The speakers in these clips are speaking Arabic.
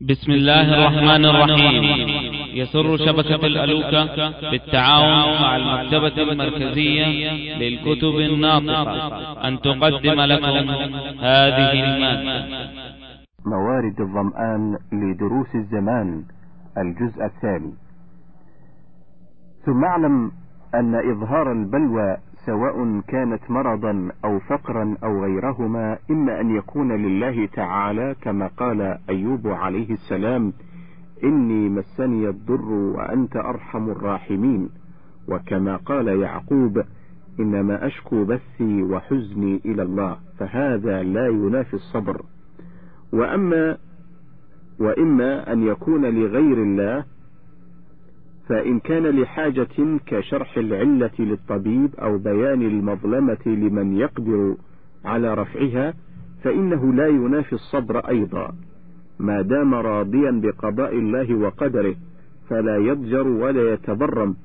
بسم الله الرحمن الرحيم. يسر شبكة الألوكة بالتعاون مع المكتبة المركزية للكتب الناطقة. أن تقدم لكم هذه المادة. موارد الظمآن لدروس الزمان الجزء الثاني. ثم اعلم أن إظهار البلوى سواء كانت مرضا أو فقرا أو غيرهما إما أن يكون لله تعالى كما قال أيوب عليه السلام إني مسني الضر وأنت أرحم الراحمين. وكما قال يعقوب إنما أشكو بثي وحزني إلى الله فهذا لا ينافي الصبر. وأما وإما أن يكون لغير الله فإن كان لحاجة كشرح العلة للطبيب أو بيان المظلمة لمن يقدر على رفعها فإنه لا ينافي الصبر أيضا. ما دام راضيا بقضاء الله وقدره فلا يضجر ولا يتبرم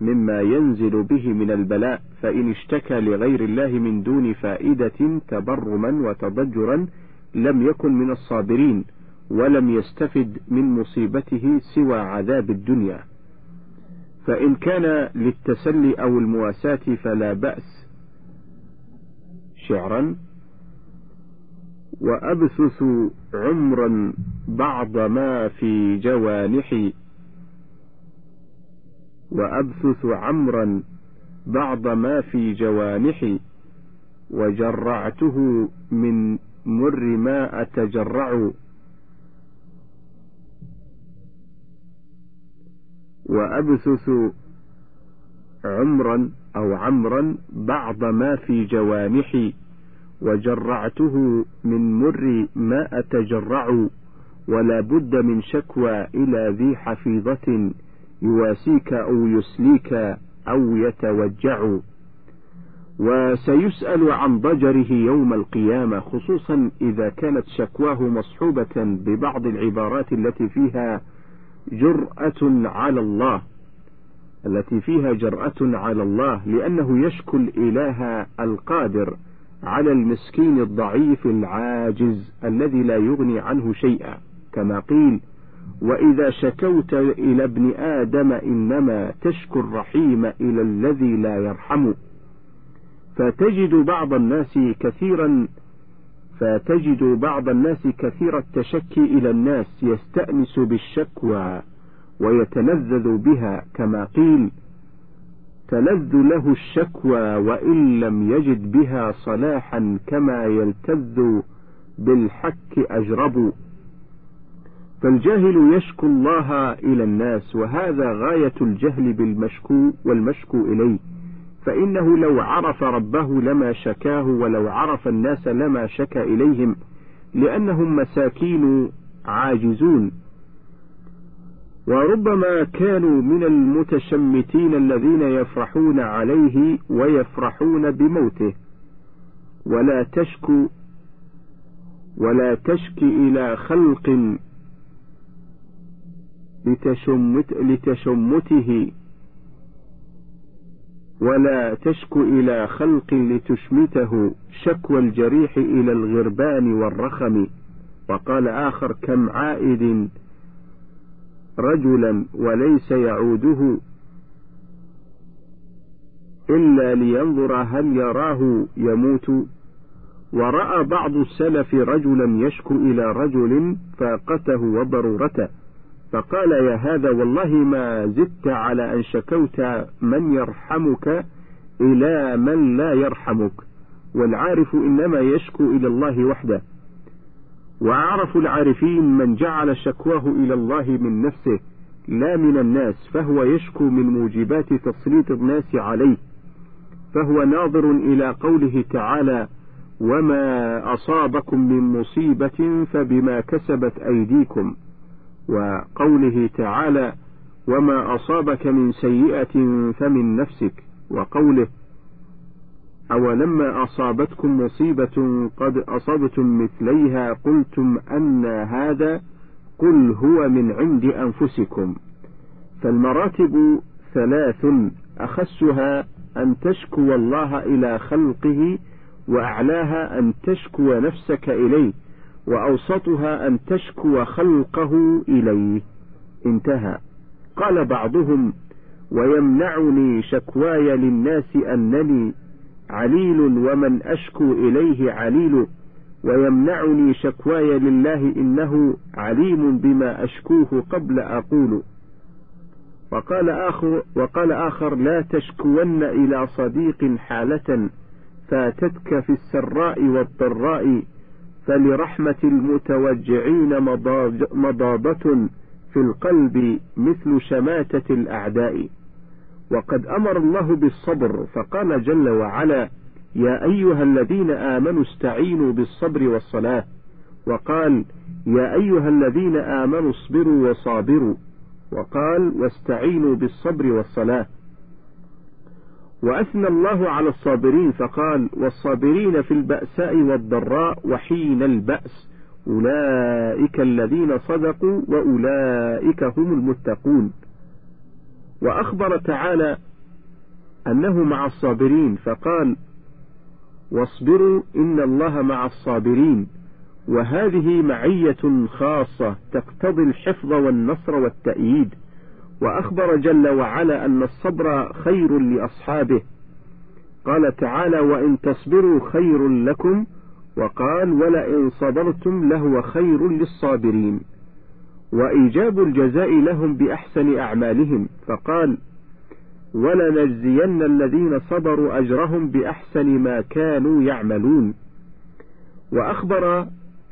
مما ينزل به من البلاء فإن اشتكى لغير الله من دون فائدة تبرما وتضجرا لم يكن من الصابرين ولم يستفد من مصيبته سوى عذاب الدنيا. فإن كان للتسلي أو المواساة فلا بأس شعرا وأبثث عمرا بعض ما في جوانحي وأبثث عمرا بعض ما في جوانحي وجرعته من مر ما أتجرع. وأبثث عمرا أو عمرا بعض ما في جوانحي وجرعته من مر ما أتجرع ولا بد من شكوى إلى ذي حفيظة يواسيك أو يسليك أو يتوجع. وسيسأل عن ضجره يوم القيامة خصوصا إذا كانت شكواه مصحوبة ببعض العبارات التي فيها جرأة على الله التي فيها جرأة على الله لأنه يشكو الإله القادر على المسكين الضعيف العاجز الذي لا يغني عنه شيئا. كما قيل وإذا شكوت إلى ابن آدم إنما تشكو الرحيم إلى الذي لا يرحم. فتجد بعض الناس كثيرا فتجد بعض الناس كثير التشكي إلى الناس يستأنس بالشكوى ويتلذذ بها كما قيل تلذ له الشكوى وإن لم يجد بها صلاحا كما يلتذ بالحك أجرب. فالجاهل يشكو الله إلى الناس وهذا غاية الجهل بالمشكو والمشكو إليه. فإنه لو عرف ربه لما شكاه ولو عرف الناس لما شكا إليهم لأنهم مساكين عاجزون. وربما كانوا من المتشمتين الذين يفرحون عليه ويفرحون بموته. ولا تشكو ولا تشكي إلى خلق لتشمت لتشمته. ولا تشكو إلى خلق لتشمته شكوى الجريح إلى الغربان والرخم. وقال آخر كم عائد رجلا وليس يعوده إلا لينظر هل يراه يموت. ورأى بعض السلف رجلا يشكو إلى رجل فاقته وضرورته. فقال يا هذا والله ما زدت على أن شكوت من يرحمك إلى من لا يرحمك والعارف إنما يشكو إلى الله وحده. وأعرف العارفين من جعل شكواه إلى الله من نفسه لا من الناس فهو يشكو من موجبات تسليط الناس عليه. فهو ناظر إلى قوله تعالى وما أصابكم من مصيبة فبما كسبت أيديكم وقوله تعالى وما أصابك من سيئة فمن نفسك وقوله أولما أصابتكم مصيبة قد أصبتم مثليها قلتم أن هذا قل هو من عند أنفسكم فالمراتب ثلاث أخسها أن تشكو الله إلى خلقه وأعلاها أن تشكو نفسك إليه وأوسطها أن تشكو خلقه إليه. انتهى. قال بعضهم ويمنعني شكواي للناس أنني عليل ومن أشكو إليه عليل. ويمنعني شكواي لله إنه عليم بما أشكوه قبل أقول. وقال آخر, وقال آخر لا تشكون إلى صديق حالة فاتتك في السراء والضراء. فلرحمة المتوجعين مضاضة في القلب مثل شماتة الأعداء. وقد أمر الله بالصبر فقال جل وعلا يا أيها الذين آمنوا استعينوا بالصبر والصلاة. وقال يا أيها الذين آمنوا اصبروا وصابروا. وقال واستعينوا بالصبر والصلاة. وأثنى الله على الصابرين فقال والصابرين في البأساء والضراء وحين البأس أولئك الذين صدقوا وأولئك هم المتقون. وأخبر تعالى أنه مع الصابرين فقال واصبروا إن الله مع الصابرين. وهذه معية خاصة تقتضي الحفظ والنصر والتأييد. وأخبر جل وعلا أن الصبر خير لأصحابه. قال تعالى وإن تصبروا خير لكم وقال ولئن صبرتم لهو خير للصابرين وإيجاب الجزاء لهم بأحسن أعمالهم. فقال ولنجزين الذين صبروا أجرهم بأحسن ما كانوا يعملون وأخبر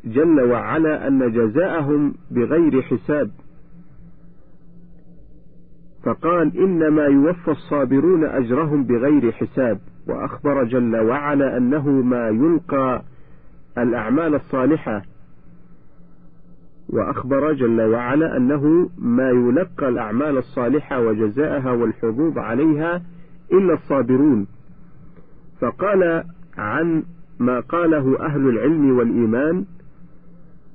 جل وعلا أن جزاءهم بغير حساب. فقال إنما يوفى الصابرون أجرهم بغير حساب وأخبر جل وعلا أنه ما يلقى الأعمال الصالحة. وأخبر جل وعلا أنه ما يلقى الأعمال الصالحة وجزاءها والحظوظ عليها إلا الصابرون. فقال عن ما قاله أهل العلم والإيمان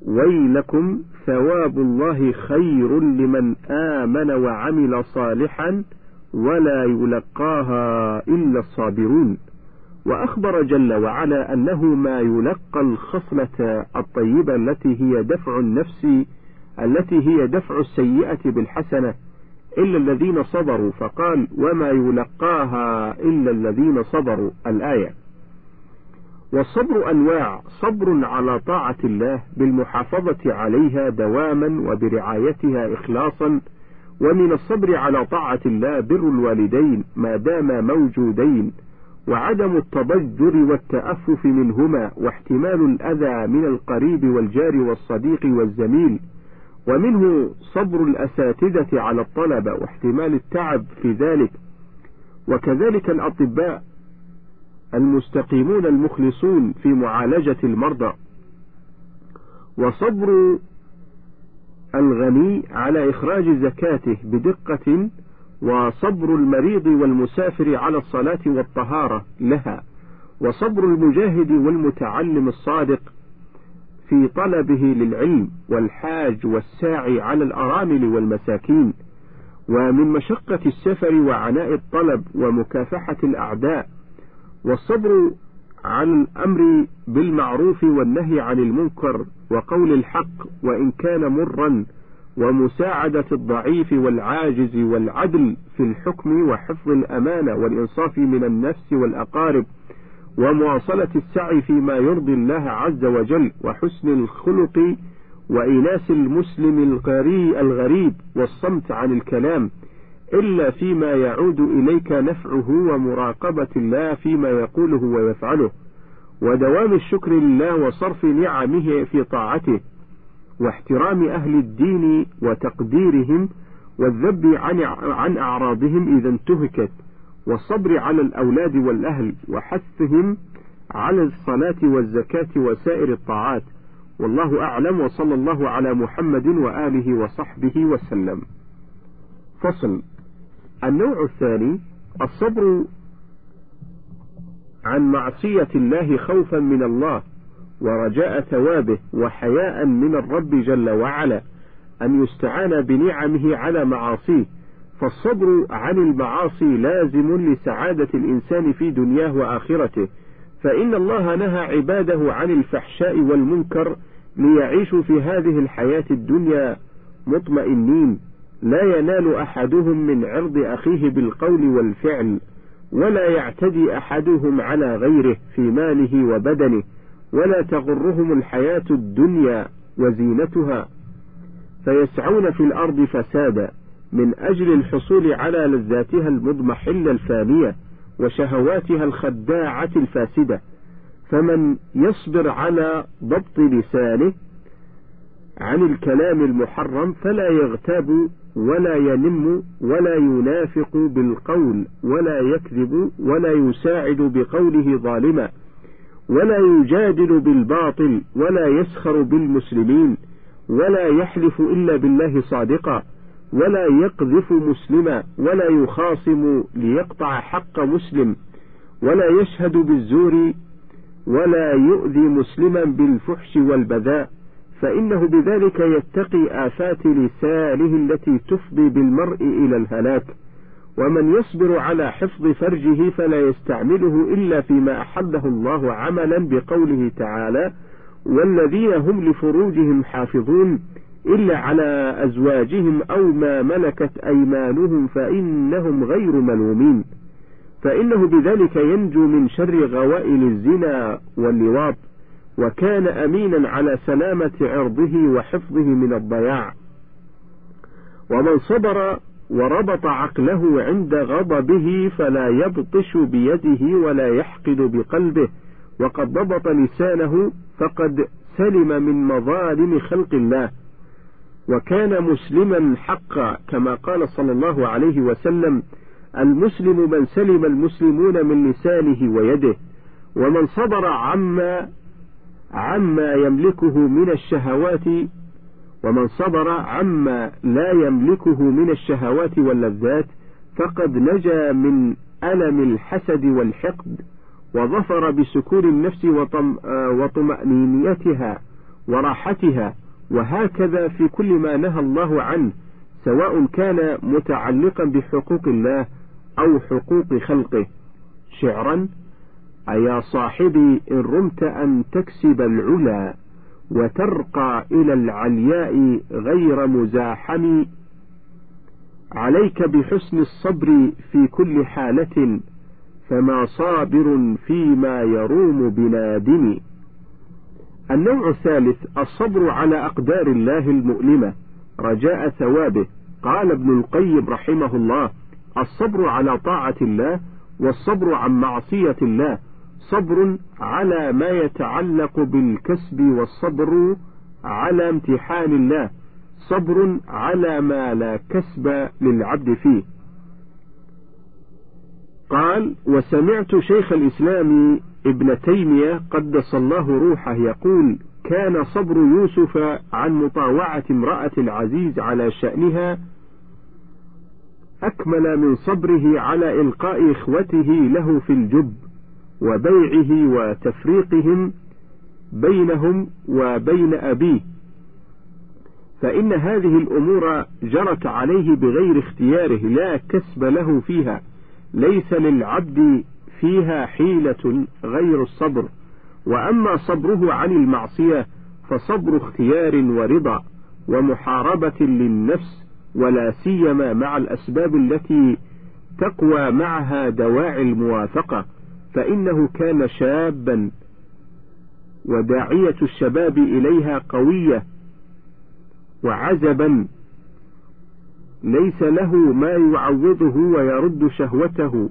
ويلكم ثواب الله خير لمن آمن وعمل صالحا ولا يلقاها إلا الصابرون. وأخبر جل وعلا أنه ما يلقى الخصلة الطيبة التي هي دفع النفس التي هي دفع السيئة بالحسنة إلا الذين صبروا. فقال وما يلقاها إلا الذين صبروا. الآية. والصبر أنواع صبر على طاعة الله بالمحافظة عليها دواما وبرعايتها إخلاصا ومن الصبر على طاعة الله بر الوالدين ما دام موجودين وعدم التضجر والتأفف منهما واحتمال الأذى من القريب والجار والصديق والزميل ومنه صبر الأساتذة على الطلبة واحتمال التعب في ذلك. وكذلك الأطباء المستقيمون المخلصون في معالجة المرضى. وصبر الغني على إخراج زكاته بدقة وصبر المريض والمسافر على الصلاة والطهارة لها. وصبر المجاهد والمتعلم الصادق في طلبه للعلم والحاج والساعي على الأرامل والمساكين. ومن مشقة السفر وعناء الطلب ومكافحة الأعداء والصبر عن الأمر بالمعروف والنهي عن المنكر وقول الحق وإن كان مرا ومساعدة الضعيف والعاجز والعدل في الحكم وحفظ الأمانة والإنصاف من النفس والأقارب ومواصلة السعي فيما يرضي الله عز وجل وحسن الخلق وإناس المسلم الغريب والصمت عن الكلام إلا فيما يعود إليك نفعه ومراقبة الله فيما يقوله ويفعله ودوام الشكر لله وصرف نعمه في طاعته واحترام أهل الدين وتقديرهم والذب عن عن أعراضهم إذا انتهكت والصبر على الأولاد والأهل وحثهم على الصلاة والزكاة وسائر الطاعات. والله أعلم وصلى الله على محمد وآله وصحبه وسلم. فصل. النوع الثاني الصبر عن معصية الله خوفا من الله ورجاء ثوابه وحياء من الرب جل وعلا أن يستعان بنعمه على معاصيه. فالصبر عن المعاصي لازم لسعادة الإنسان في دنياه وآخرته. فإن الله نهى عباده عن الفحشاء والمنكر ليعيشوا في هذه الحياة الدنيا مطمئنين. لا ينال أحدهم من عرض أخيه بالقول والفعل ولا يعتدي أحدهم على غيره في ماله وبدنه ولا تغرهم الحياة الدنيا وزينتها. فيسعون في الأرض فسادا من أجل الحصول على لذاتها المضمحلة الفانية وشهواتها الخداعة الفاسدة. فمن يصبر على ضبط لسانه عن الكلام المحرم فلا يغتاب ولا ينم ولا ينافق بالقول ولا يكذب ولا يساعد بقوله ظالما ولا يجادل بالباطل ولا يسخر بالمسلمين ولا يحلف إلا بالله صادقا ولا يقذف مسلما ولا يخاصم ليقطع حق مسلم ولا يشهد بالزور ولا يؤذي مسلما بالفحش والبذاء فإنه بذلك يتقي آفات لسانه التي تفضي بالمرء إلى الهلاك. ومن يصبر على حفظ فرجه فلا يستعمله إلا فيما أحله الله عملا بقوله تعالى والذين هم لفروجهم حافظون إلا على أزواجهم أو ما ملكت أيمانهم فإنهم غير ملومين. فإنه بذلك ينجو من شر غوائل الزنا واللواط. وكان أمينا على سلامة عرضه وحفظه من الضياع. ومن صبر وربط عقله عند غضبه فلا يبطش بيده ولا يحقد بقلبه. وقد ضبط لسانه فقد سلم من مظالم خلق الله. وكان مسلما حقا كما قال صلى الله عليه وسلم المسلم من سلم المسلمون من لسانه ويده ومن صبر عما عما يملكه من الشهوات ومن صبر عما لا يملكه من الشهوات واللذات فقد نجا من ألم الحسد والحقد وظفر بسكون النفس وطم وطمأنينتها وراحتها وهكذا في كل ما نهى الله عنه سواء كان متعلقا بحقوق الله أو حقوق خلقه. شعرا أيا صاحبي إن رمت أن تكسب العلا وترقى إلى العلياء غير مزاحم. عليك بحسن الصبر في كل حالة فما صابر فيما يروم بنادم. النوع الثالث الصبر على أقدار الله المؤلمة رجاء ثوابه. قال ابن القيم رحمه الله الصبر على طاعة الله والصبر عن معصية الله. صبر على ما يتعلق بالكسب والصبر على امتحان الله. صبر على ما لا كسب للعبد فيه. قال وسمعت شيخ الإسلام ابن تيمية قدس الله روحه يقول كان صبر يوسف عن مطاوعة امرأة العزيز على شأنها أكمل من صبره على إلقاء إخوته له في الجب. وبيعه وتفريقهم بينهم وبين أبيه. فإن هذه الأمور جرت عليه بغير اختياره لا كسب له فيها. ليس للعبد فيها حيلة غير الصبر. وأما صبره عن المعصية فصبر اختيار ورضا ومحاربة للنفس ولا سيما مع الأسباب التي تقوى معها دواعي الموافقة. فإنه كان شابا وداعية الشباب إليها قوية وعزبا ليس له ما يعوضه ويرد شهوته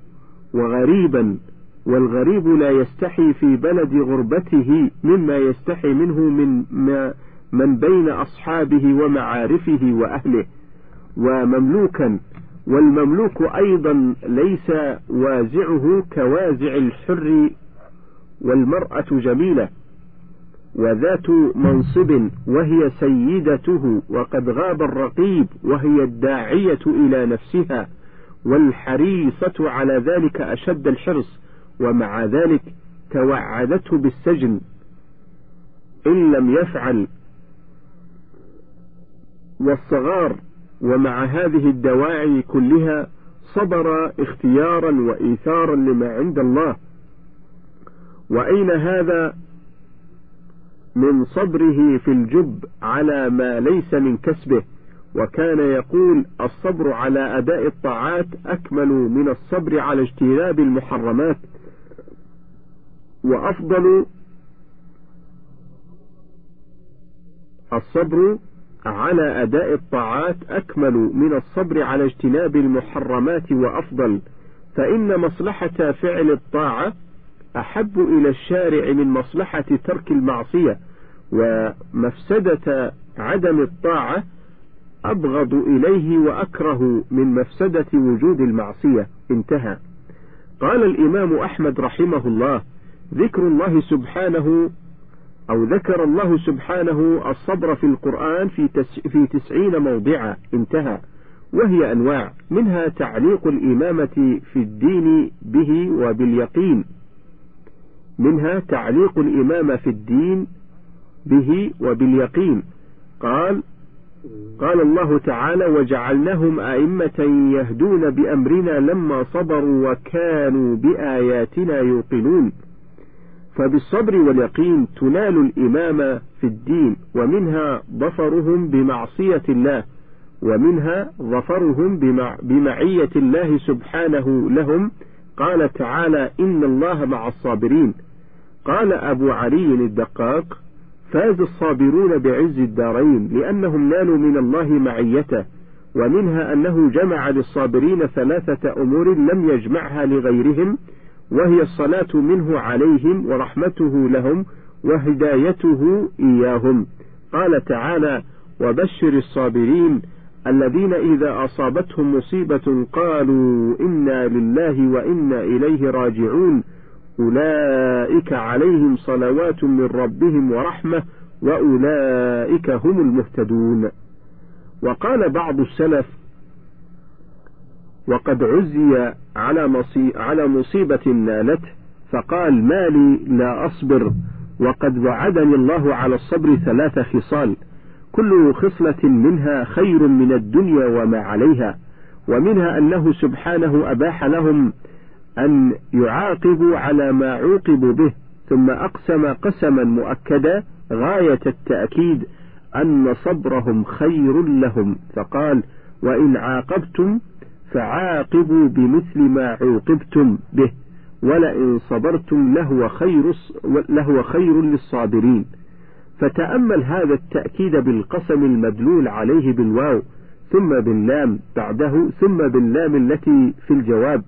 وغريبا والغريب لا يستحي في بلد غربته مما يستحي منه من ما من بين أصحابه ومعارفه وأهله ومملوكا. والمملوك أيضا ليس وازعه كوازع الحر والمرأة جميلة وذات منصب وهي سيدته وقد غاب الرقيب وهي الداعية إلى نفسها والحريصة على ذلك أشد الحرص ومع ذلك توعدته بالسجن إن لم يفعل والصغار ومع هذه الدواعي كلها صبر اختيارا وإيثارا لما عند الله. وأين هذا؟ من صبره في الجب على ما ليس من كسبه. وكان يقول الصبر على أداء الطاعات أكمل من الصبر على اجتناب المحرمات. وأفضل الصبر على أداء الطاعات أكمل من الصبر على اجتناب المحرمات وأفضل فإن مصلحة فعل الطاعة أحب إلى الشارع من مصلحة ترك المعصية ومفسدة عدم الطاعة أبغض إليه وأكره من مفسدة وجود المعصية. انتهى. قال الإمام أحمد رحمه الله ذكر الله سبحانه أو ذكر الله سبحانه الصبر في القرآن في, تس في تسعين موضعا. انتهى. وهي أنواع. منها تعليق الإمامة في الدين به وباليقين. منها تعليق الإمامة في الدين به وباليقين. قال قال الله تعالى وجعلناهم أئمة يهدون بأمرنا لما صبروا وكانوا بآياتنا يوقنون. فبالصبر واليقين تنال الإمامة في الدين ومنها ظفرهم بمعصية الله ومنها ظفرهم بمعية الله سبحانه لهم. قال تعالى إن الله مع الصابرين. قال أبو علي الدقاق فاز الصابرون بعز الدارين لأنهم نالوا من الله معيته ومنها أنه جمع للصابرين ثلاثة أمور لم يجمعها لغيرهم. وهي الصلاة منه عليهم ورحمته لهم وهدايته إياهم. قال تعالى وبشر الصابرين الذين إذا أصابتهم مصيبة قالوا إنا لله وإنا إليه راجعون. أولئك عليهم صلوات من ربهم ورحمة وأولئك هم المهتدون. وقال بعض السلف وقد عزي على, على مصيبة نالته فقال ما لي لا أصبر وقد وعدني الله على الصبر ثلاث خصال كل خصلة منها خير من الدنيا وما عليها ومنها أنه سبحانه أباح لهم أن يعاقبوا على ما عوقبوا به ثم أقسم قسما مؤكدا غاية التأكيد أن صبرهم خير لهم فقال وإن عاقبتم فعاقبوا بمثل ما عوقبتم به ولئن صبرتم لهو خير لهو خير للصابرين. فتأمل هذا التأكيد بالقسم المدلول عليه بالواو ثم باللام بعده ثم باللام التي في الجواب.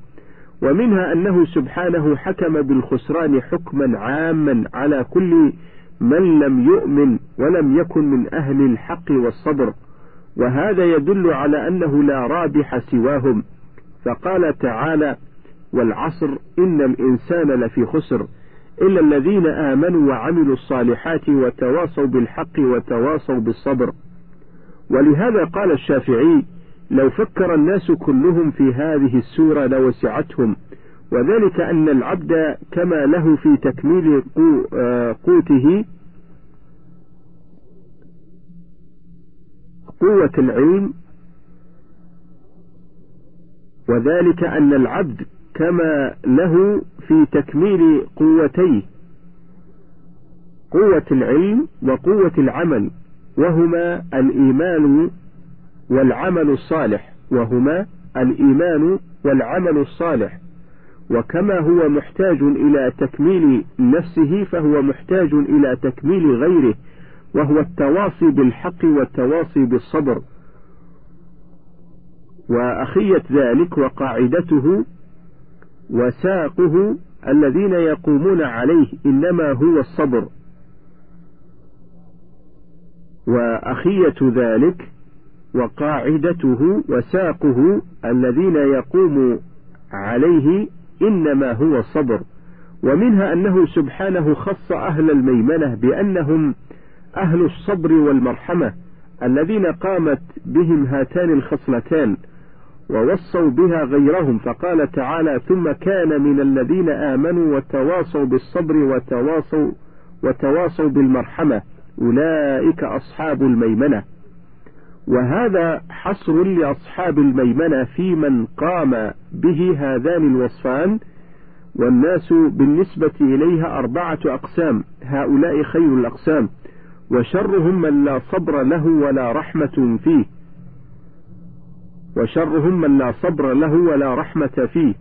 ومنها أنه سبحانه حكم بالخسران حكما عاما على كل من لم يؤمن ولم يكن من أهل الحق والصبر. وهذا يدل على أنه لا رابح سواهم. فقال تعالى والعصر إن الإنسان لفي خسر إلا الذين آمنوا وعملوا الصالحات وتواصوا بالحق وتواصوا بالصبر. ولهذا قال الشافعي لو فكر الناس كلهم في هذه السورة لوسعتهم. وذلك أن العبد كما له في تكميل آه، قوته قوة العلم وذلك أن العبد كما له في تكميل قوتيه قوة العلم وقوة العمل وهما الإيمان والعمل الصالح وهما الإيمان والعمل الصالح. وكما هو محتاج إلى تكميل نفسه فهو محتاج إلى تكميل غيره. وهو التواصي بالحق والتواصي بالصبر. وأخية ذلك وقاعدته وساقه الذين يقومون عليه إنما هو الصبر. وأخية ذلك وقاعدته وساقه الذين يقوم عليه إنما هو الصبر. ومنها أنه سبحانه خص أهل الميمنة بأنهم أهل الصبر والمرحمة الذين قامت بهم هاتان الخصلتان ووصوا بها غيرهم فقال تعالى ثم كان من الذين آمنوا وتواصوا بالصبر وتواصوا وتواصوا بالمرحمة أولئك أصحاب الميمنة. وهذا حصر لأصحاب الميمنة في من قام به هذان الوصفان والناس بالنسبة إليها أربعة أقسام هؤلاء خير الأقسام. وشرهم من لا صبر له ولا رحمة فيه. وشرهم من لا صبر له ولا رحمة فيه.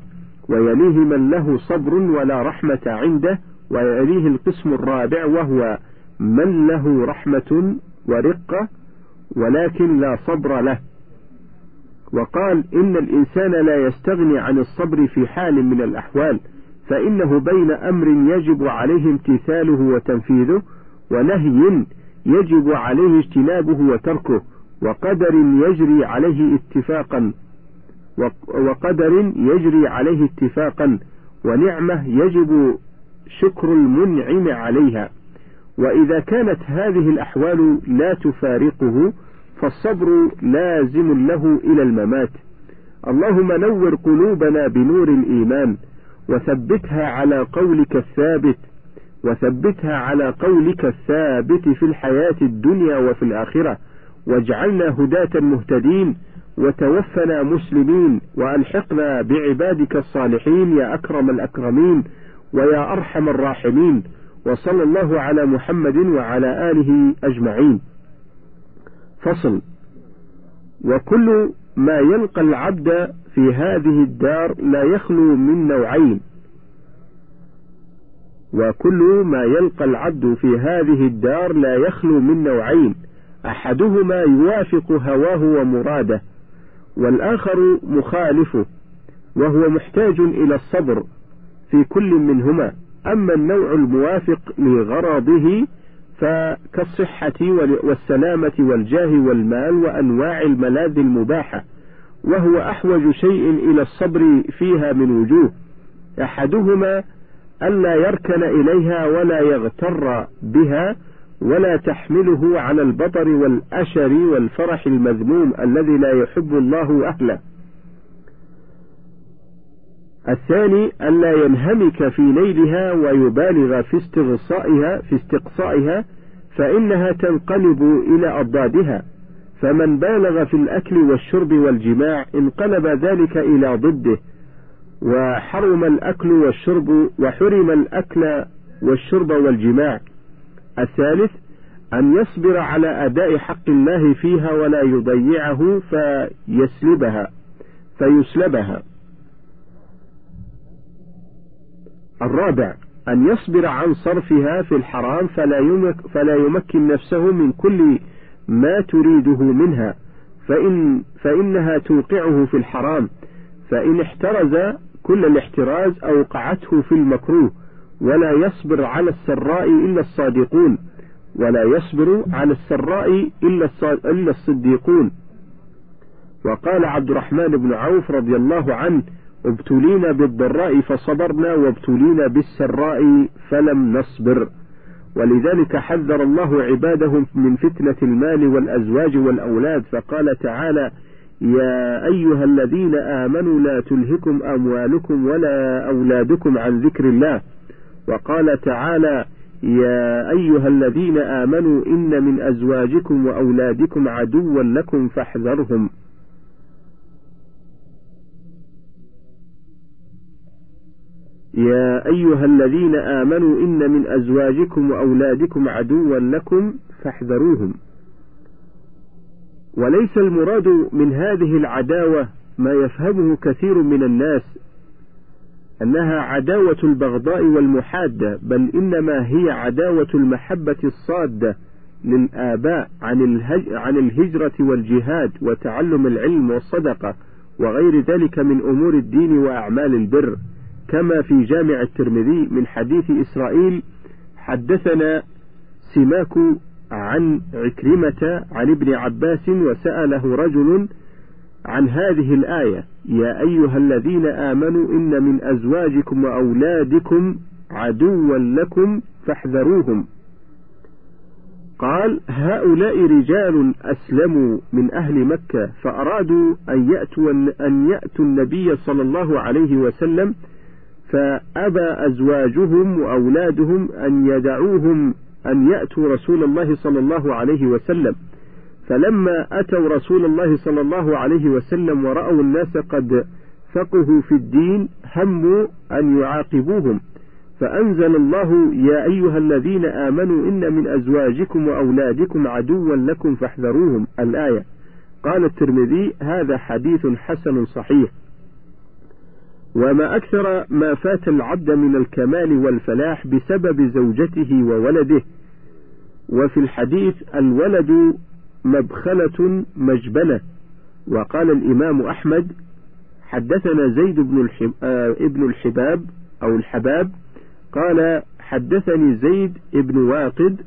ويليه من له صبر ولا رحمة عنده. ويليه القسم الرابع وهو من له رحمة ورقة ولكن لا صبر له. وقال إن الإنسان لا يستغني عن الصبر في حال من الأحوال فإنه بين أمر يجب عليه امتثاله وتنفيذه ونهي يجب عليه اجتنابه وتركه وقدر يجري عليه اتفاقا وقدر يجري عليه اتفاقا ونعمة يجب شكر المنعم عليها. وإذا كانت هذه الأحوال لا تفارقه فالصبر لازم له إلى الممات. اللهم نور قلوبنا بنور الإيمان وثبتها على قولك الثابت وثبتها على قولك الثابت في الحياة الدنيا وفي الآخرة. واجعلنا هداة مهتدين وتوفنا مسلمين وألحقنا بعبادك الصالحين يا أكرم الأكرمين ويا أرحم الراحمين. وصلى الله على محمد وعلى آله أجمعين. فصل وكل ما يلقى العبد في هذه الدار لا يخلو من نوعين. وكل ما يلقى العبد في هذه الدار لا يخلو من نوعين. أحدهما يوافق هواه ومراده والآخر مخالفه وهو محتاج إلى الصبر في كل منهما. أما النوع الموافق لغرضه فكالصحة والسلامة والجاه والمال وأنواع الملاذ المباحة وهو أحوج شيء إلى الصبر فيها من وجوه. أحدهما ألا يركن إليها ولا يغتر بها ولا تحمله على البطر والأشر والفرح المذموم الذي لا يحب الله أهله. الثاني ألا ينهمك في نيلها ويبالغ في استغصائها في استقصائها فإنها تنقلب إلى أضدادها. فمن بالغ في الأكل والشرب والجماع انقلب ذلك إلى ضده. وحرم الأكل والشرب وحرم الأكل والشرب والجماع. الثالث أن يصبر على أداء حق الله فيها ولا يضيعه فيسلبها فيسلبها. الرابع أن يصبر عن صرفها في الحرام فلا, يمك فلا يمكن نفسه من كل ما تريده منها فإن فإنها توقعه في الحرام. فإن احترز كل الاحتراز أوقعته في المكروه ولا يصبر على السراء إلا الصادقون ولا يصبر على السراء إلا الصديقون. وقال عبد الرحمن بن عوف رضي الله عنه ابتلينا بالضراء فصبرنا وابتلينا بالسراء فلم نصبر. ولذلك حذر الله عباده من فتنة المال والأزواج والأولاد فقال تعالى يا أيها الذين آمنوا لا تلهكم أموالكم ولا أولادكم عن ذكر الله. وقال تعالى يا أيها الذين آمنوا إن من أزواجكم وأولادكم عدوا لكم فاحذرهم. يا أيها الذين آمنوا إن من أزواجكم وأولادكم عدوا لكم فاحذروهم. وليس المراد من هذه العداوة ما يفهمه كثير من الناس أنها عداوة البغضاء والمحادة بل إنما هي عداوة المحبة الصادة للآباء عن, عن الهجرة والجهاد وتعلم العلم والصدقة وغير ذلك من أمور الدين وأعمال البر. كما في جامع الترمذي من حديث إسرائيل حدثنا سماك عن عكرمة عن ابن عباس وسأله رجل عن هذه الآية يا أيها الذين آمنوا إن من أزواجكم وأولادكم عدوا لكم فاحذروهم. قال هؤلاء رجال أسلموا من أهل مكة فأرادوا أن يأتوا, أن يأتوا النبي صلى الله عليه وسلم فأبى أزواجهم وأولادهم أن يدعوهم أن يأتوا رسول الله صلى الله عليه وسلم. فلما أتوا رسول الله صلى الله عليه وسلم ورأوا الناس قد فقهوا في الدين هموا أن يعاقبوهم. فأنزل الله يا أيها الذين آمنوا إن من أزواجكم وأولادكم عدوا لكم فاحذروهم. الآية. قال الترمذي هذا حديث حسن صحيح. وما أكثر ما فات العبد من الكمال والفلاح بسبب زوجته وولده وفي الحديث الولد مبخلة مجبنة وقال الإمام أحمد حدثنا زيد بن. آه ابن الحباب أو الحباب قال حدثني زيد بن واقد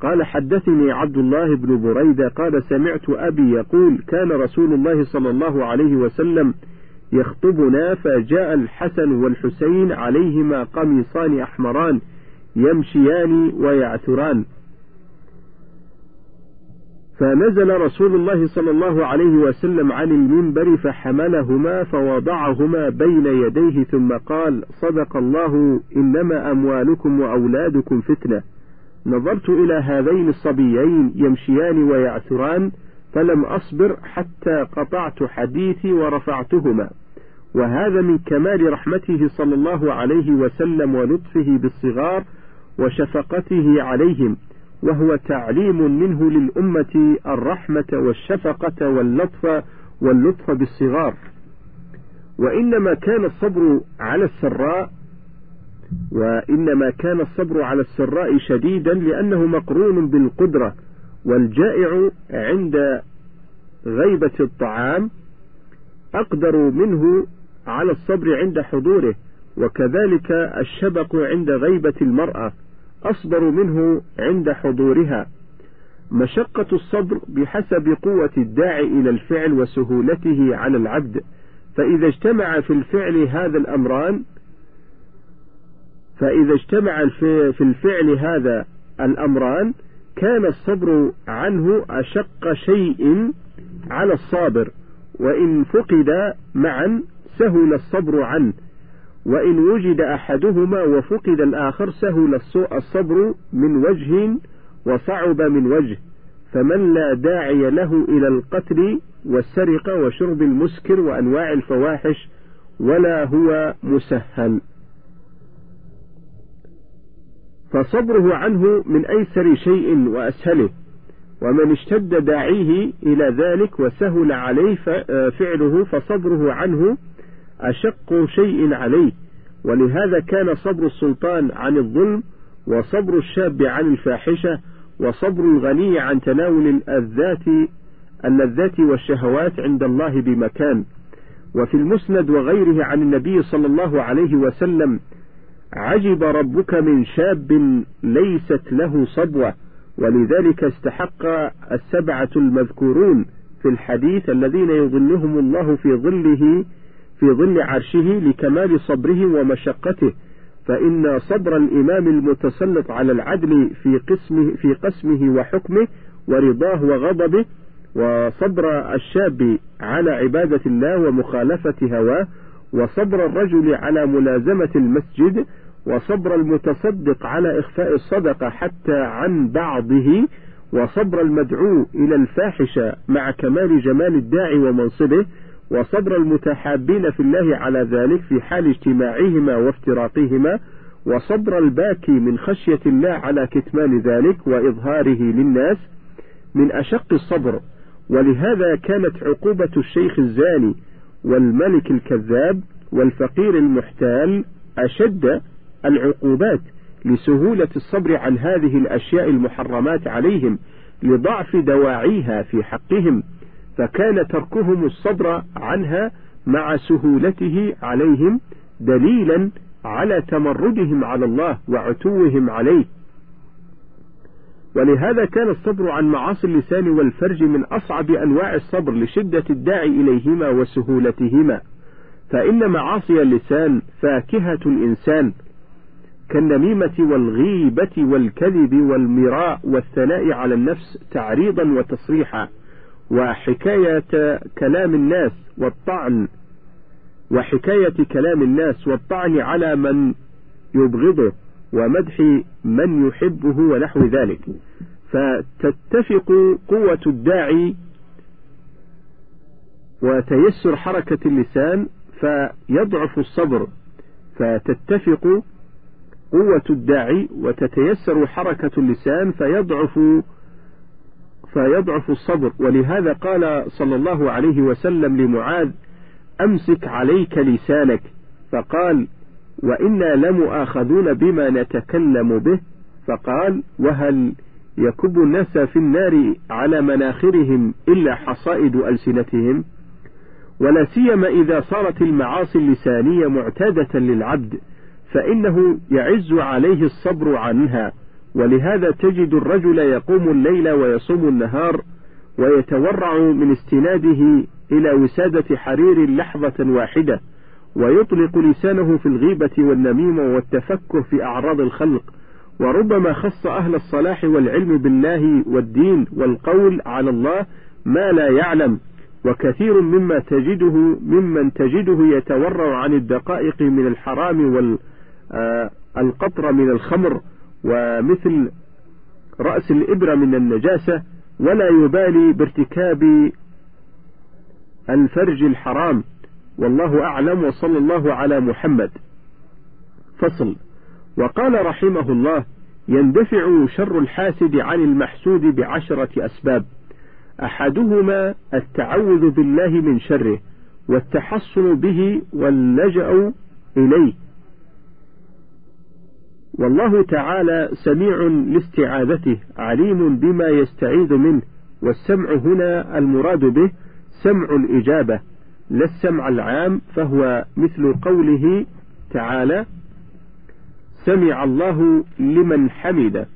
قال حدثني عبد الله بن بريدة قال سمعت أبي يقول كان رسول الله صلى الله عليه وسلم يخطبنا فجاء الحسن والحسين عليهما قميصان أحمران يمشيان ويعثران. فنزل رسول الله صلى الله عليه وسلم عن المنبر فحملهما فوضعهما بين يديه ثم قال صدق الله إنما أموالكم وأولادكم فتنة. نظرت إلى هذين الصبيين يمشيان ويعثران فلم أصبر حتى قطعت حديثي ورفعتهما. وهذا من كمال رحمته صلى الله عليه وسلم ولطفه بالصغار وشفقته عليهم وهو تعليم منه للأمة الرحمة والشفقة واللطف واللطف بالصغار. وإنما كان الصبر على السراء وإنما كان الصبر على السراء شديدا لأنه مقرون بالقدرة والجائع عند غيبة الطعام أقدر منه على الصبر عند حضوره وكذلك الشبق عند غيبة المرأة أصبر منه عند حضورها. مشقة الصبر بحسب قوة الداعي إلى الفعل وسهولته على العبد. فإذا اجتمع في الفعل هذا الأمران فإذا اجتمع في الفعل هذا الأمران كان الصبر عنه أشق شيء على الصابر وإن فقد معا سهل الصبر عنه وإن وجد أحدهما وفقد الآخر سهل الصبر من وجه وصعب من وجه فمن لا داعي له إلى القتل والسرقة وشرب المسكر وأنواع الفواحش ولا هو مسهل. فصبره عنه من أيسر شيء وأسهله ومن اشتد داعيه إلى ذلك وسهل عليه فعله فصبره عنه أشق شيء عليه. ولهذا كان صبر السلطان عن الظلم وصبر الشاب عن الفاحشة وصبر الغني عن تناول الأذات اللذات والشهوات عند الله بمكان. وفي المسند وغيره عن النبي صلى الله عليه وسلم عجب ربك من شاب ليست له صبوة ولذلك استحق السبعة المذكورون في الحديث الذين يظلهم الله في ظله في ظل عرشه لكمال صبره ومشقته. فإن صبر الإمام المتسلط على العدل في قسمه في قسمه وحكمه ورضاه وغضبه وصبر الشاب على عبادة الله ومخالفة هواه وصبر الرجل على ملازمة المسجد وصبر المتصدق على إخفاء الصدقة حتى عن بعضه وصبر المدعو إلى الفاحشة مع كمال جمال الداعي ومنصبه وصبر المتحابين في الله على ذلك في حال اجتماعهما وافتراقهما وصبر الباكي من خشية الله على كتمان ذلك وإظهاره للناس. من أشق الصبر ولهذا كانت عقوبة الشيخ الزاني والملك الكذاب والفقير المحتال أشد العقوبات لسهولة الصبر عن هذه الأشياء المحرمات عليهم لضعف دواعيها في حقهم فكان تركهم الصبر عنها مع سهولته عليهم دليلا على تمردهم على الله وعتوهم عليه. ولهذا كان الصبر عن معاصي اللسان والفرج من أصعب أنواع الصبر لشدة الداعي إليهما وسهولتهما. فإن معاصي اللسان فاكهة الإنسان كالنميمة والغيبة والكذب والمراء والثناء على النفس تعريضا وتصريحا وحكاية كلام الناس والطعن وحكاية كلام الناس والطعن على من يبغضه. ومدح من يحبه ونحو ذلك. فتتفق قوة الداعي وتيسر حركة اللسان فيضعف الصبر. فتتفق قوة الداعي وتتيسر حركة اللسان فيضعف فيضعف الصبر. ولهذا قال صلى الله عليه وسلم لمعاذ أمسك عليك لسانك. فقال وإنا لمؤاخذون بما نتكلم به. فقال وهل يكب الناس في النار على مناخرهم إلا حصائد ألسنتهم؟ ولا سيما إذا صارت المعاصي اللسانية معتادة للعبد فإنه يعز عليه الصبر عنها. ولهذا تجد الرجل يقوم الليل ويصوم النهار ويتورع من استناده إلى وسادة حرير لحظة واحدة. ويطلق لسانه في الغيبة والنميمة والتفكر في أعراض الخلق وربما خص أهل الصلاح والعلم بالله والدين والقول على الله ما لا يعلم وكثير مما تجده ممن تجده يتورع عن الدقائق من الحرام والقطر آه، من الخمر ومثل رأس الإبرة من النجاسة ولا يبالي بارتكاب الفرج الحرام. والله أعلم وصلى الله على محمد. فصل. وقال رحمه الله يندفع شر الحاسد عن المحسود بعشرة أسباب. أحدهما التعوذ بالله من شره والتحصن به واللجأ إليه. والله تعالى سميع لاستعاذته عليم بما يستعيذ منه والسمع هنا المراد به سمع الإجابة. لا السمع العام فهو مثل قوله تعالى سمع الله لمن حمده.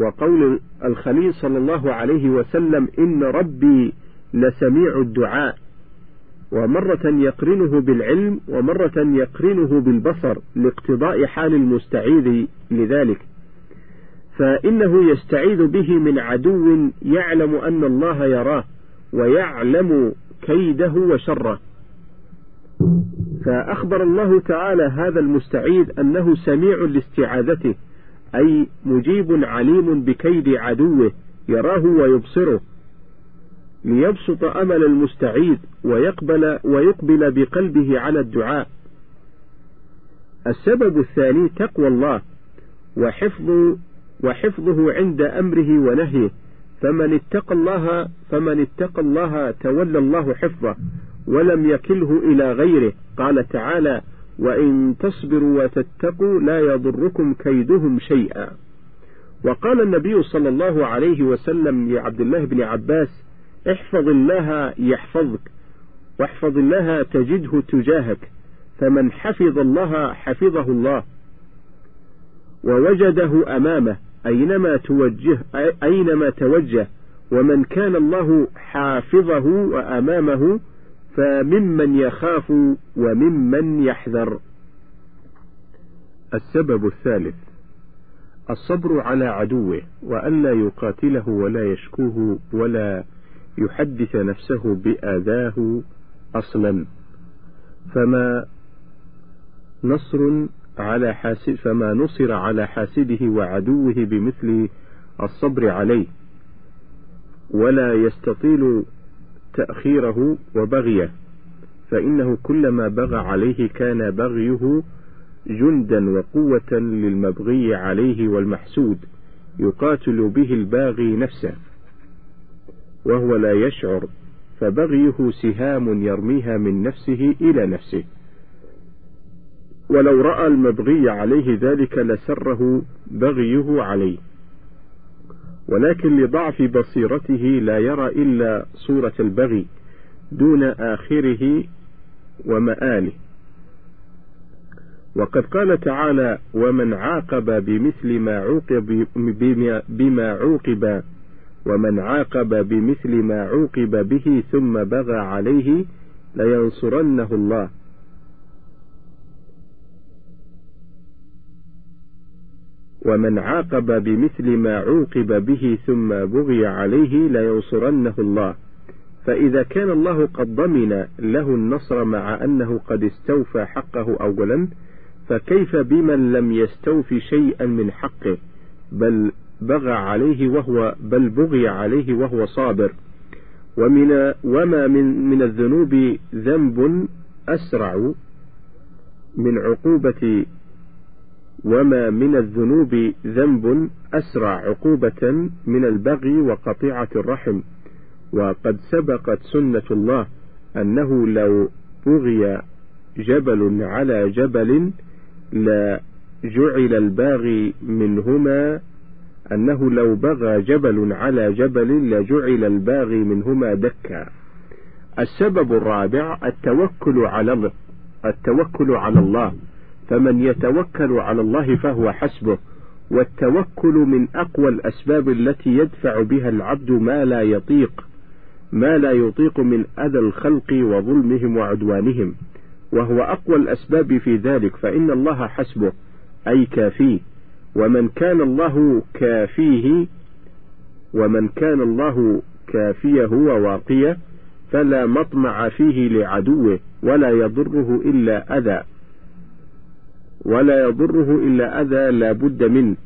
وقول الخليل صلى الله عليه وسلم إن ربي لسميع الدعاء. ومرة يقرنه بالعلم ومرة يقرنه بالبصر لاقتضاء حال المستعيذ لذلك. فإنه يستعيذ به من عدو يعلم أن الله يراه ويعلم كيده وشره. فأخبر الله تعالى هذا المستعيذ أنه سميع لاستعاذته أي مجيب عليم بكيد عدوه يراه ويبصره. ليبسط أمل المستعيذ ويقبل ويقبل بقلبه على الدعاء. السبب الثاني تقوى الله وحفظ وحفظه عند أمره ونهيه. فمن اتقى الله فمن اتقى الله تولى الله حفظه ولم يكله إلى غيره. قال تعالى وإن تصبروا وتتقوا لا يضركم كيدهم شيئا. وقال النبي صلى الله عليه وسلم لعبد الله بن عباس احفظ الله يحفظك واحفظ الله تجده تجاهك فمن حفظ الله حفظه الله ووجده أمامه. أينما توجه أينما توجه ومن كان الله حافظه وأمامه فممن يخاف وممن يحذر. السبب الثالث الصبر على عدوه وألا يقاتله ولا يشكوه ولا يحدث نفسه بآذاه أصلا فما نصر على حاسد فما نصر على حاسده وعدوه بمثل الصبر عليه. ولا يستطيل تأخيره وبغيه. فإنه كلما بغى عليه كان بغيه جندا وقوة للمبغي عليه والمحسود. يقاتل به الباغي نفسه. وهو لا يشعر. فبغيه سهام يرميها من نفسه إلى نفسه. ولو رأى المبغي عليه ذلك لسره بغيه عليه. ولكن لضعف بصيرته لا يرى إلا صورة البغي دون آخره ومآله. وقد قال تعالى ومن عاقب بمثل ما عوقب بما عوقب ومن عاقب بمثل ما عوقب به ثم بغى عليه لينصرنه الله. ومن عاقب بمثل ما عوقب به ثم بغي عليه لينصرنه الله. فإذا كان الله قد ضمن له النصر مع أنه قد استوفى حقه أولا فكيف بمن لم يستوفي شيئا من حقه؟ بل بغى عليه وهو بل بغي عليه وهو صابر. ومن وما من من الذنوب ذنب أسرع من عقوبة وما من الذنوب ذنب أسرع عقوبة من البغي وقطيعة الرحم وقد سبقت سنة الله أنه لو بغي جبل على جبل لا جعل الباغي منهما أنه لو بغى جبل على جبل لجعل الباغي منهما دكا السبب الرابع التوكل على التوكل على الله. فمن يتوكل على الله فهو حسبه والتوكل من أقوى الأسباب التي يدفع بها العبد ما لا يطيق ما لا يطيق من أذى الخلق وظلمهم وعدوانهم وهو أقوى الأسباب في ذلك فإن الله حسبه أي كافيه ومن كان الله كافيه ومن كان الله كافيه وواقيه فلا مطمع فيه لعدوه ولا يضره إلا أذى. ولا يضره إلا أذى لا بد منه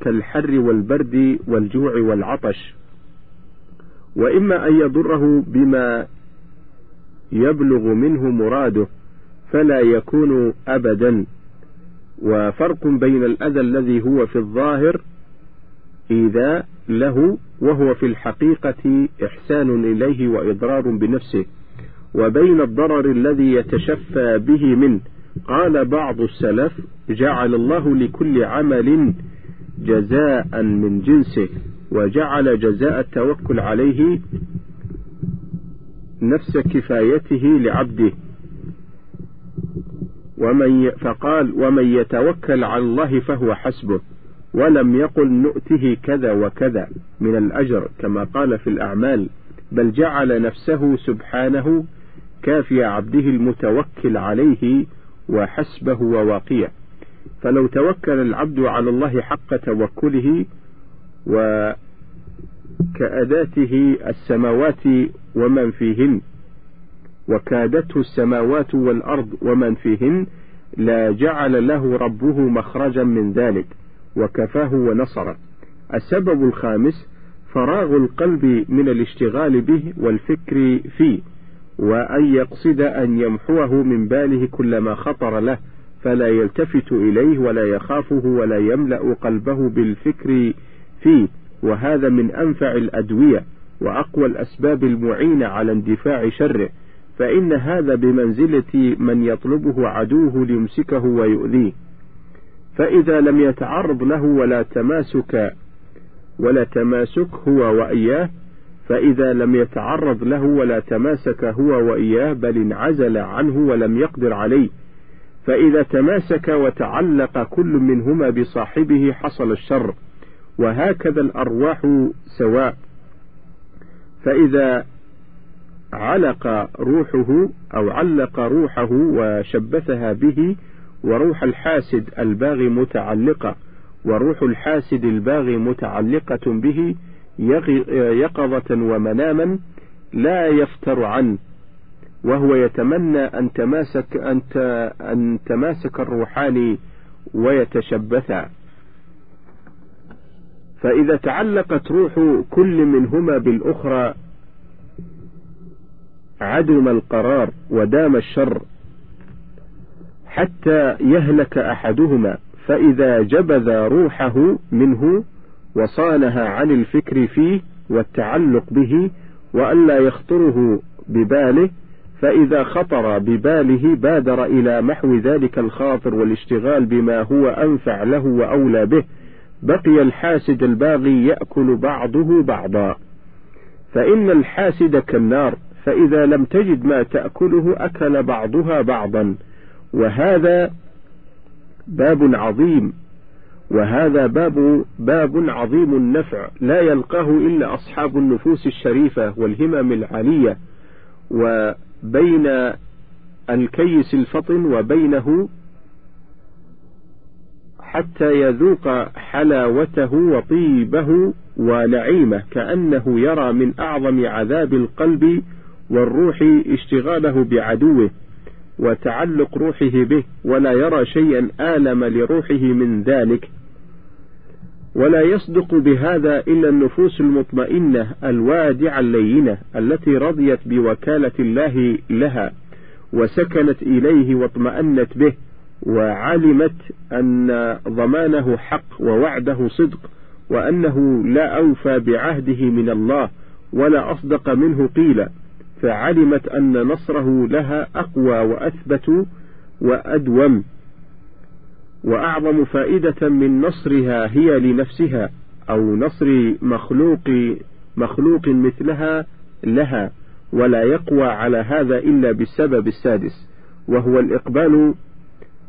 كالحر والبرد والجوع والعطش. وإما أن يضره بما يبلغ منه مراده فلا يكون أبدا. وفرق بين الأذى الذي هو في الظاهر إذا له وهو في الحقيقة إحسان إليه وإضرار بنفسه. وبين الضرر الذي يتشفى به منه قال بعض السلف جعل الله لكل عمل جزاء من جنسه وجعل جزاء التوكل عليه نفس كفايته لعبده. ومن فقال ومن يتوكل على الله فهو حسبه ولم يقل نؤته كذا وكذا من الأجر كما قال في الأعمال بل جعل نفسه سبحانه كافي عبده المتوكل عليه وحسبه وواقيه. فلو توكل العبد على الله حق توكله وكأداته السماوات ومن فيهن وكادته السماوات والأرض ومن فيهن لا جعل له ربه مخرجا من ذلك وكفاه ونصره. السبب الخامس فراغ القلب من الاشتغال به والفكر فيه. وأن يقصد أن يمحوه من باله كل ما خطر له فلا يلتفت إليه ولا يخافه ولا يملأ قلبه بالفكر فيه. وهذا من أنفع الأدوية وأقوى الأسباب المعينة على اندفاع شره. فإن هذا بمنزلة من يطلبه عدوه ليمسكه ويؤذيه. فإذا لم يتعرض له ولا تماسك ولا تماسك هو وإياه فإذا لم يتعرض له ولا تماسك هو وإياه بل انعزل عنه ولم يقدر عليه. فإذا تماسك وتعلق كل منهما بصاحبه حصل الشر وهكذا الأرواح سواء. فإذا علق روحه أو علق روحه وشبثها به وروح الحاسد الباغي متعلقة وروح الحاسد الباغي متعلقة به يقظة ومناما لا يفتر عنه وهو يتمنى أن تماسك أن أن تماسك الروحان ويتشبثا. فإذا تعلقت روح كل منهما بالأخرى عدم القرار ودام الشر حتى يهلك أحدهما فإذا جبذ روحه منه وصانها عن الفكر فيه والتعلق به وألا يخطره بباله فإذا خطر بباله بادر إلى محو ذلك الخاطر والاشتغال بما هو أنفع له وأولى به بقي الحاسد الباغي يأكل بعضه بعضا. فإن الحاسد كالنار فإذا لم تجد ما تأكله أكل بعضها بعضا. وهذا باب عظيم وهذا باب باب عظيم النفع لا يلقاه إلا أصحاب النفوس الشريفة والهمم العالية وبين الكيس الفطن وبينه حتى يذوق حلاوته وطيبه ونعيمه كأنه يرى من أعظم عذاب القلب والروح اشتغاله بعدوه وتعلق روحه به ولا يرى شيئا آلم لروحه من ذلك. ولا يصدق بهذا إلا النفوس المطمئنة الوادعة اللينة التي رضيت بوكالة الله لها وسكنت إليه واطمأنت به وعلمت أن ضمانه حق ووعده صدق وأنه لا أوفى بعهده من الله ولا أصدق منه قيل فعلمت أن نصره لها أقوى وأثبت وأدوم وأعظم فائدة من نصرها هي لنفسها أو نصر مخلوق مخلوق مثلها لها ولا يقوى على هذا إلا بالسبب السادس وهو الإقبال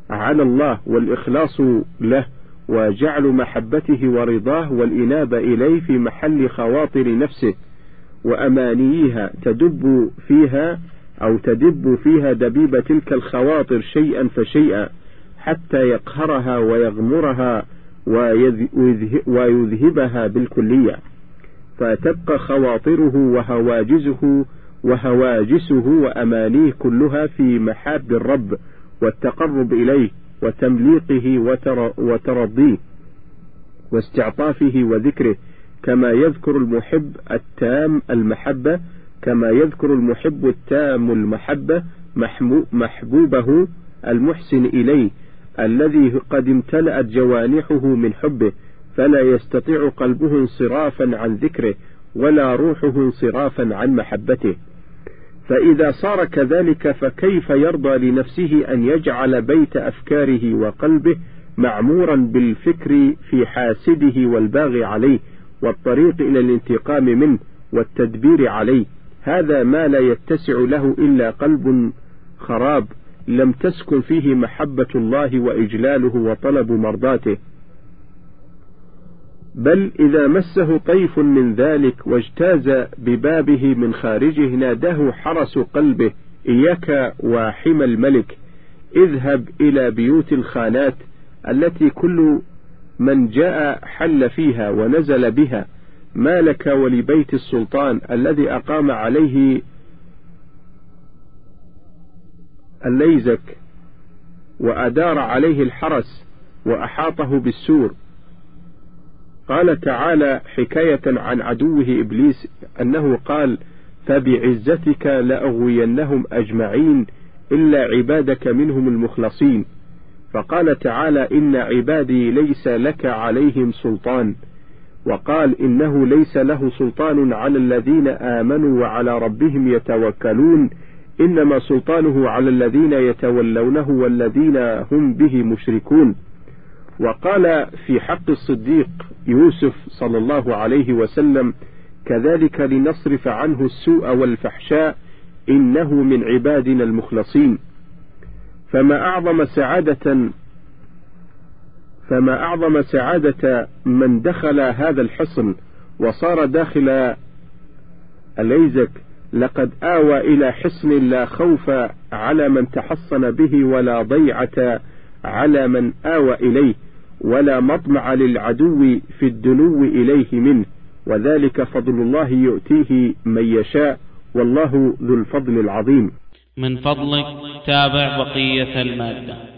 على الله والإخلاص له وجعل محبته ورضاه والإنابة إليه في محل خواطر نفسه وأمانيها تدب فيها أو تدب فيها دبيب تلك الخواطر شيئا فشيئا. حتى يقهرها ويغمرها ويذهبها بالكلية. فتبقى خواطره وهواجزه وهواجسه وأمانيه كلها في محاب الرب والتقرب إليه وتمليقه وترضيه واستعطافه وذكره كما يذكر المحب التام المحبة كما يذكر المحب التام المحبة محبوبه المحسن إليه الذي قد امتلأت جوانحه من حبه فلا يستطيع قلبه انصرافا عن ذكره ولا روحه انصرافا عن محبته. فإذا صار كذلك فكيف يرضى لنفسه أن يجعل بيت أفكاره وقلبه معمورا بالفكر في حاسده والباغي عليه والطريق إلى الانتقام منه والتدبير عليه؟ هذا ما لا يتسع له إلا قلب خراب. لم تسكن فيه محبة الله وإجلاله وطلب مرضاته. بل إذا مسه طيف من ذلك واجتاز ببابه من خارجه ناداه حرس قلبه إياك وحمى الملك اذهب إلى بيوت الخانات التي كل من جاء حل فيها ونزل بها ما لك ولبيت السلطان الذي أقام عليه الليزك وأدار عليه الحرس وأحاطه بالسور. قال تعالى حكاية عن عدوه إبليس أنه قال فبعزتك لأغوينهم أجمعين إلا عبادك منهم المخلصين. فقال تعالى إن عبادي ليس لك عليهم سلطان. وقال إنه ليس له سلطان على الذين آمنوا وعلى ربهم يتوكلون. إنما سلطانه على الذين يتولونه والذين هم به مشركون. وقال في حق الصديق يوسف صلى الله عليه وسلم كذلك لنصرف عنه السوء والفحشاء إنه من عبادنا المخلصين. فما أعظم سعادة فما أعظم سعادة من دخل هذا الحصن وصار داخل الليزك لقد آوى إلى حصن لا خوف على من تحصن به ولا ضيعة على من آوى إليه ولا مطمع للعدو في الدنو إليه منه. وذلك فضل الله يؤتيه من يشاء والله ذو الفضل العظيم. من فضلك تابع بقية المادة.